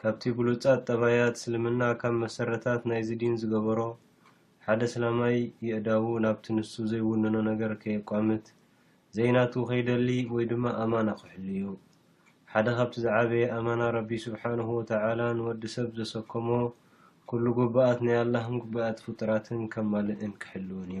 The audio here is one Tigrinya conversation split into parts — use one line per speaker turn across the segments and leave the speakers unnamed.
ካብቲ ብሉጻት ጠባያት እስልምና ካብ መሰረታት ናይዚ ዲን ዝገበሮ፣ ሓደ ኣስላማይ የእዳዉ ናብቲ ንሱ ዘይውንኖ ነገር ከየቋምት፣ ዘይናቱ ከይደሊ ወይ ድማ ኣማና ክሕሉ'ዩ። ሓደ ካብቲ ዝዓበየ ኣማና ረቢ ሱብሓነሁ ወተዓላ ንወዲ ሰብ ዘሰከሞ ኩሉ ጉብኣት ናይ ኣላህን ጉብኣት ፍጡራትን ከማልእን ክሕልውን'ዩ።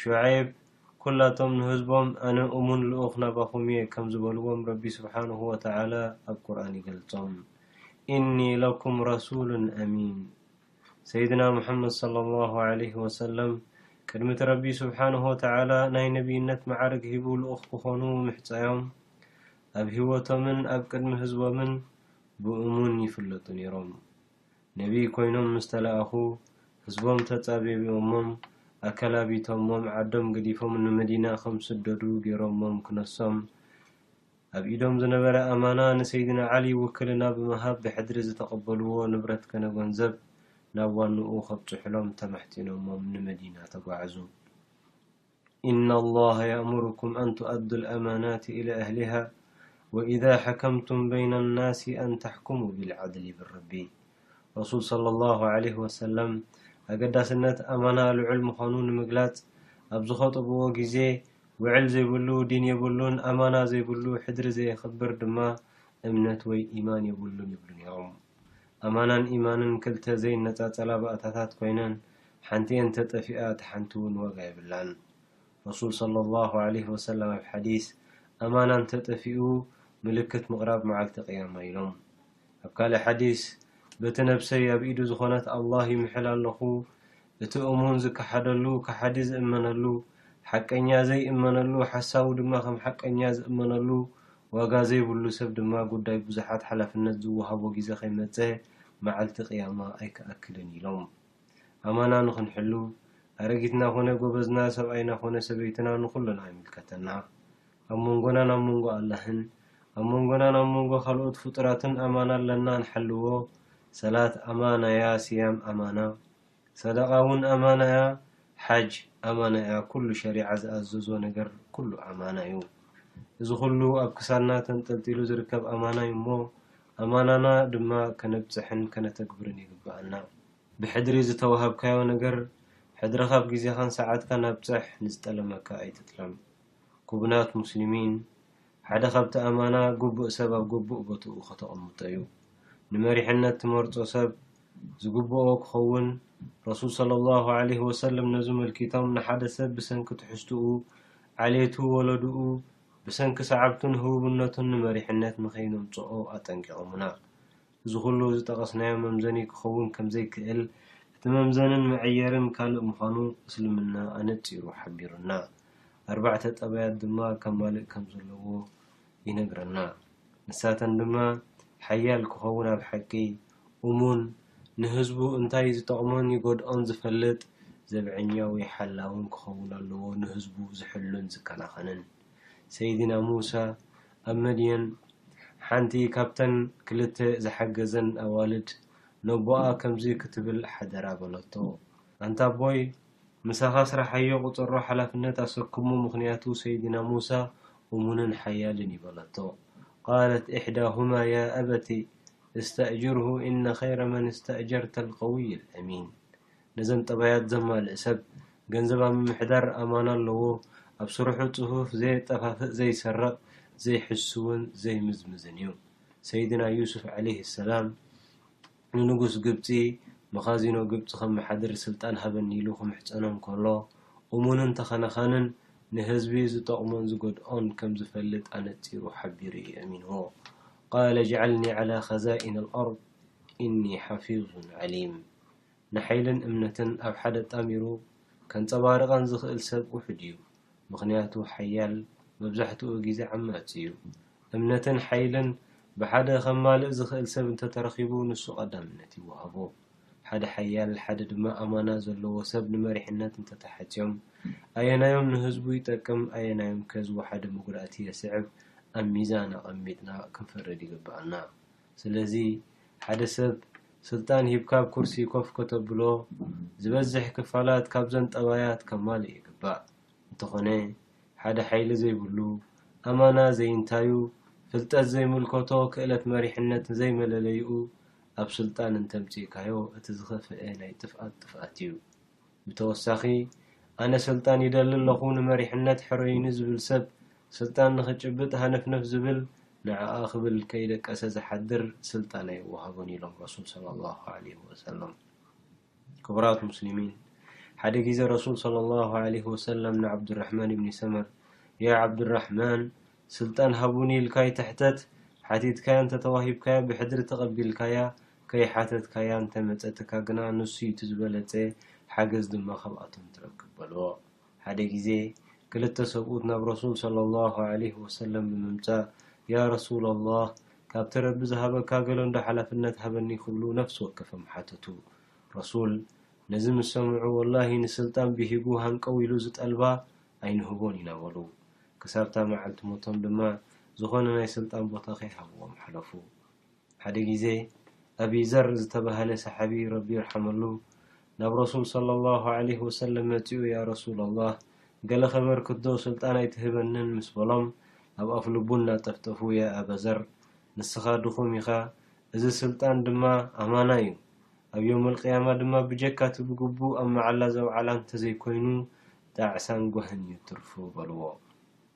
ሹዐይብ፣ ኩላቶም ንህዝቦም ኣነ እሙን ልኡኽ ናባኹም'የ ከም ዝበልዎም ረቢ ስብሓነሁ ወተዓላ ኣብ ቁርኣን ይገልጾም። ኢኒ ለኩም ረሱሉን ኣሚን። ሰይድና ሙሓመድ ሰለላሁ ዓለይሂ ወሰለም ቅድሚ'ቲ ረቢ ስብሓነሁ ወተዓላ ናይ ነብይነት መዓርግ ሂቡ ልኡኽ ክኾኑ ምሕጻዮም ኣብ ህይወቶምን ኣብ ቅድሚ ህዝቦምን ብእሙን ይፍለጡ ነይሮም። ነቢይ ኮይኖም ምስ ተላእኹ፣ ህዝቦም ተጻቤቢኦሞም፣ ኣከላቢቶሞም፣ ዓዶም ገዲፎም ንምዲና ከም ዝስደዱ ገይሮሞም ክነሶም፣ ኣብ ኢዶም ዝነበረ ኣማና ንሰይድና ዓሊ ውክልና ብምሃብ ብሕድሪ ዝተቐበልዎ ንብረት ከነ ጎንዘብ ናብ ዋንኡ ከብጽሑሎም ተማሕጺኖሞም ንመዲና ተጓዕዙ። ኢነላህ የእሙሩኩም ኣን ቱኣዱ ልኣማናት ኢላ ኣህሊሃ ወኢዛ ሐከምቱም በይነ ናሲ ኣን ተሕኩሙ ቢልዓድሊ ይብል ረቢ። ረሱል ሰለላሁ ዓለይሂ ወሰለም ኣገዳስነት ኣማና ልዑል ምዃኑ ንምግላጽ ኣብ ዝኸጠብዎ ግዜ ውዕል ዘይብሉ ዲን የብሉን ኣማና ዘይብሉ ሕድሪ ዘየኽብር ድማ እምነት ወይ ኢማን የብሉን ይብሉ ነይሮም። ኣማናን ኢማንን ክልተ ዘይነጻጸላ ባእታታት ኮይነን ሓንቲኤን ተጠፊኣ እታ ሓንቲውን ዋጋ የብላን። ረሱል ሰለሏሁ ዓለይሂ ወሰለም ኣብ ሓዲስ ኣማና እንተጠፊኡ ምልክት ምቕራብ መዓልቲ ቅያማ ኢሎም። ኣብ ካልእ ሓዲስ በቲ ነብሰይ ኣብ ኢዱ ዝኾነት ኣላህ ይምሕል ኣለኹ እቲ እሙን ዝከሓደሉ፣ ከሓዲ ዝእመነሉ፣ ሓቀኛ ዘይእመነሉ፣ ሓሳዊ ድማ ከም ሓቀኛ ዝእመነሉ፣ ዋጋ ዘይብሉ ሰብ ድማ ጉዳይ ብዙሓት ሓላፍነት ዝወሃቦ ግዜ ከይመጸ መዓልቲ ቅያማ ኣይክኣክልን ኢሎም። ኣማና ንኽንሕሉ፣ ኣረጊትና ኮነ ጎበዝና፣ ሰብኣይና ኮነ ሰበይትና ንኹልና ይምልከተና። ኣብ መንጎናን ኣብ መንጎ ኣላህን ኣብ መንጎናን ኣብ መንጎ ካልኦት ፍጡራትን ኣማና ኣለና ንሓልዎ፣ ሰላት ኣማና'ያ፣ ስያም ኣማና። ሰደቃ ውን ኣማና እያ ሓጅ ኣማና እያ ኩሉ ሸሪዓ ዝኣዘዞ ነገር ኩሉ ኣማና እዩ እዚ ኩሉ ኣብ ክሳድና ተንጠልጢሉ ዝርከብ ኣማና እዩ እሞ ኣማናና ድማ ከነብጽሕን ከነተግብርን ይግበኣና ብሕድሪ ዝተዋሃብካዮ ነገር ሕድርኻ ብ ግዜኻን ሰዓትካን ኣብጽሕ ንዝጠለመካ ኣይትጥለም ኩቡናት ሙስሊሚን ሓደ ካብቲ ኣማና ግቡእ ሰብ ኣብ ግቡእ ቦትኡ ከተቐምጦ እዩ። ንመሪሕነት ትመርጾ ሰብ ዝግብኦ ክኸውን ረሱል ሰለሏሁ ዓለይሂ ወሰለም ነዚ መልኪቶም ንሓደ ሰብ ብሰንኪ ትሕዝትኡ፣ ዓሌቱ፣ ወለድኡ፣ ብሰንኪ ሰዓብቱን ህቡብነቱን ንመሪሕነት ንኸይነምጽኦ ኣጠንቂቐሙና። እዚ ኩሉ ዝጠቐስናዮ መምዘኒ ክኸውን ከም ዘይክእል፣ እቲ መምዘንን መዐየርን ካልእ ምዃኑ እስልምና ኣነጺሩ ሓቢሩና። ኣርባዕተ ጠባያት ድማ ከማልእ ከም ዘለዎ ይነግረና። ንሳተን ድማ፣ ሓያል ክኸውን ኣብ ሓቂ፣ እሙን፣ ንህዝቡ እንታይ ዝጠቕሞን ይጎድኦን ዝፈልጥ፣ ዘብዐኛ ወይ ሓላውን ክኸውን ኣለዎ ንህዝቡ ዝሕሉን ዝከናኸንን። ሰይድና ሙሳ ኣብ መድየን ሓንቲ ካብተን ክልተ ዝሓገዘን ኣዋልድ ነቦኣ ከምዚ ክትብል ሓደራ በለቶ ኣንታ ኣቦይ ምሳኻ ስራሓዮ ቁጸሮ ሓላፍነት ኣሰክሞ ምኽንያቱ ሰይድና ሙሳ እሙንን ሓያልን እዩ በለቶ ቃለት እሕዳሁማ ያ ኣበቲ እስተእጅርሁ ኢነ ኸይረ መን እስተእጀርተ ኣልቀውይ ኣልኣሚን ነዘን ጠባያት ዘማልእ ሰብ ገንዘብ ኣብ ምምሕዳር ኣማና ኣለዎ፣ ኣብ ስርሑ ጽፉፍ፣ ዘየጠፋፍእ፣ ዘይሰርቕ፣ ዘይሕስውን ዘይምዝምዝን እዩ። ሰይድና ዩሱፍ ዓለይሂ ሰላም ንንጉስ ግብጺ መኻዚኖ ግብጺ ከመሓድር ስልጣን ሃበኒ ኢሉ ክምሕጸኖ እንከሎ እሙንን ተኸናኻንን ንህዝቢ ዝጠቕሞን ዝጎድኦን ከም ዝፈልጥ ኣነጺሩ ሓቢሩ እዩ ኣሚንዎ። ቃለ ጅዓልኒ ዓላ ኸዛኢን ኣልኣርድ ኢኒ ሓፊዙን ዓሊም። ንሓይልን እምነትን ኣብ ሓደ ኣጣሚሩ ከንጸባርቐን ዝኽእል ሰብ ውሑድ እዩ። ምኽንያቱ ሓያል መብዛሕትኡ ግዜ ዓማጺ እዩ። እምነትን ሓይልን ብሓደ ከማልእ ዝኽእል ሰብ እንተተረኺቡ ንሱ ቀዳምነት ይወሃቦ። ሓደ ሓያል ሓደ ድማ ኣማና ዘለዎ ሰብ ንመሪሕነት እንተተሓጽዮም ኣየናዮም ንህዝቡ ይጠቅም ኣየናዮምከ ዝወሓደ መጉዳእቲ የስዕብ ኣብ ሚዛን ኣቐሚጥና ክንፈርድ ይግበኣና። ስለዚ ሓደ ሰብ ስልጣን ሂብካ ኣብ ኩርሲ ኮፍ ከተብሎ ዝበዝሕ ክፋላት ካብዘን ጠባያት ከማልእ ይግባእ። እንተኾነ ሓደ ሓይሊ ዘይብሉ፣ ኣማና ዘይንታዩ፣ ፍልጠት ዘይምልከቶ ክእለት መሪሕነት ንዘይመለለይኡ ኣብ ስልጣን እንተምጺእካዮ እቲ ዝኸፈኤ ናይ ጥፍኣት ጥፍኣት እዩ። ብተወሳኺ፣ ኣነ ስልጣን ይደሊ ኣለኹ፣ ንመሪሕነት ሕረዩኒ ዝብል ሰብ፣ ስልጣን ንኽጭብጥ ሃነፍነፍ ዝብል፣ ንዓኣ ክብል ከይደቀሰ ዝሓድር ስልጣን ኣይወሃቦን ኢሎም ረሱል ሰለሏሁ ዓለይሂ ወሰለም። ክቡራት ሙስሊሚን፣ ሓደ ግዜ ረሱል ሰለሏሁ ዓለይሂ ወሰለም ንዓብዱራሕማን ኢብኒ ሰመር፣ ያ ዓብዱራሕማን! ስልጣን ሃቡኒ ኢልካ ኣይትሕተት፣ ሓቲትካያ እንተተዋሂብካያ ብሕድሪ ተቐቢልካያ፣ ከይሓተትካያ እንተ መጸትካ ግና ንሱ እዩ እቲ ዝበለጸ፣ ሓገዝ ድማ ካብኣቶም ትረክብ በልዎ። ሓደ ግዜ ክልተ ሰብኡት ናብ ረሱል ሰለሏሁ ዓለይሂ ወሰለም ብምምጻእ ያ ረሱለሏህ ካብቲ ረቢ ዝሃበካ ገለ እንዶ ሓላፍነት ሃበኒ ክብሉ ነፍሲ ወከፍም ሓተቱ። ረሱል ነዚ ምስ ሰምዑ ወላሂ ንስልጣን ብሂጉ ሃንቀው ኢሉ ዝጠልባ ኣይንህቦን ኢና በሉ። ክሳብታ መዓልቲ ሞቶም ድማ ዝኾነ ናይ ስልጣን ቦታ ከይሃብዎም ሓለፉ። ሓደ ግዜ ኣቢ ዘር ዝተባህለ ሰሓቢ ረቢ ይርሓመሉ ናብ ረሱል ሰለሏሁ ዓለይሂ ወሰለም መጺኡ ያ ረሱለሏህ ገለ ከበርክትዶ ስልጣን ኣይትህበንን ምስ በሎም ኣብ ኣፍ ልቡ እናጠፍጠፉ ያ ኣባ ዘር ንስኻ ድኹም ኢኻ እዚ ስልጣን ድማ ኣማና ዩ ኣብ የውመል ቅያማ ድማ ብጀካ እቲ ብግቡእ ኣብ መዓላ ዘውዓላ እንተዘይኮይኑ ጣዕሳን ጓህን ዩ ትርፉ በልዎ።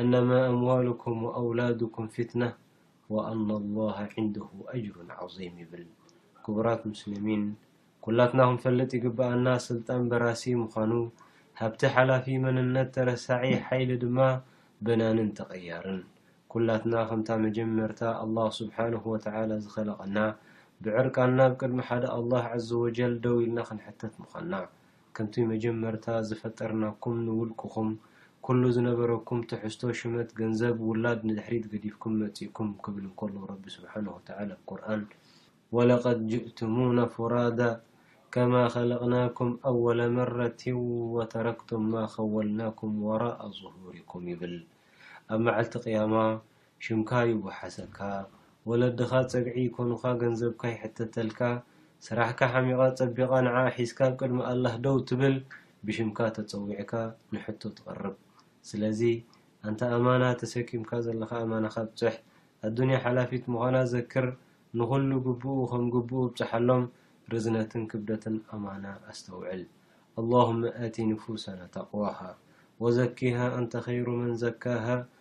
ኣነማ ኣምዋሉኩም ወኣውላዱኩም ፊትና ወኣና ላሃ ዒንደሁ ኣጅሩን ዓዚም ይብል። ክቡራት ሙስሊሚን ኩላትና ክንፈልጥ ይግበኣና ስልጣን በራሲ ምዃኑ፣ ሃብቲ ሓላፊ፣ መንነት ተረሳዒ፣ ሓይሊ ድማ በናንን ተቐያርን። ኩላትና ከምታ መጀመርታ ኣላህ ሱብሓነሁ ወተዓላ ዝኸለቐና ብዕርቃንና ኣብ ቅድሚ ሓደ ኣላህ ዐዘወጀል ደው ኢልና ክንሕተት ምዃንና ከምቲ መጀመርታ ዝፈጠርናኩም ንውልቅኹም ኩሉ ዝነበረኩም ትሕዝቶ ሽመት ገንዘብ ውላድ ንድሕሪት ገዲፍኩም መጺእኩም ክብል እንከሎ ረቢ ስብሓነሁ ወተዓላ ኣብ ቁርኣን ወለቀድ ጅእቱሙና ፉራዳ ከማ ኸለቅናኩም ኣወለ መረትን ወተረክቱም ማ ኸወልናኩም ወራኣ ዙሁሪኩም ይብል ኣብ መዓልቲ ቅያማ ሽምካ ይወሓሰካ ወለድኻ ጸግዒ ይኮኑኻ ገንዘብካ ይሕተተልካ ስራሕካ ሓሚቓ ጸቢቓ ንዓ ሒዝካ ኣብ ቅድሚ ኣላህ ደው ትብል ብሽምካ ተጸዊዕካ ንሕቶ ትቐርብ ስለዚ ኣንታ ኣማና ተሰኪምካ ዘለኻ ኣማናኻ ብጽሕ ኣዱንያ ሓላፊት ምዃና ዘክር ንኹሉ ግቡኡ ከም ግቡኡ ብጽሓሎም ርዝነትን ክብደትን ኣማና ኣስተውዕል ኣላሁመ
ኣቲ ንፉሰና ተቅዋሃ ወዘኪሃ ኣንተ ኸይሩ መን ዘካሃ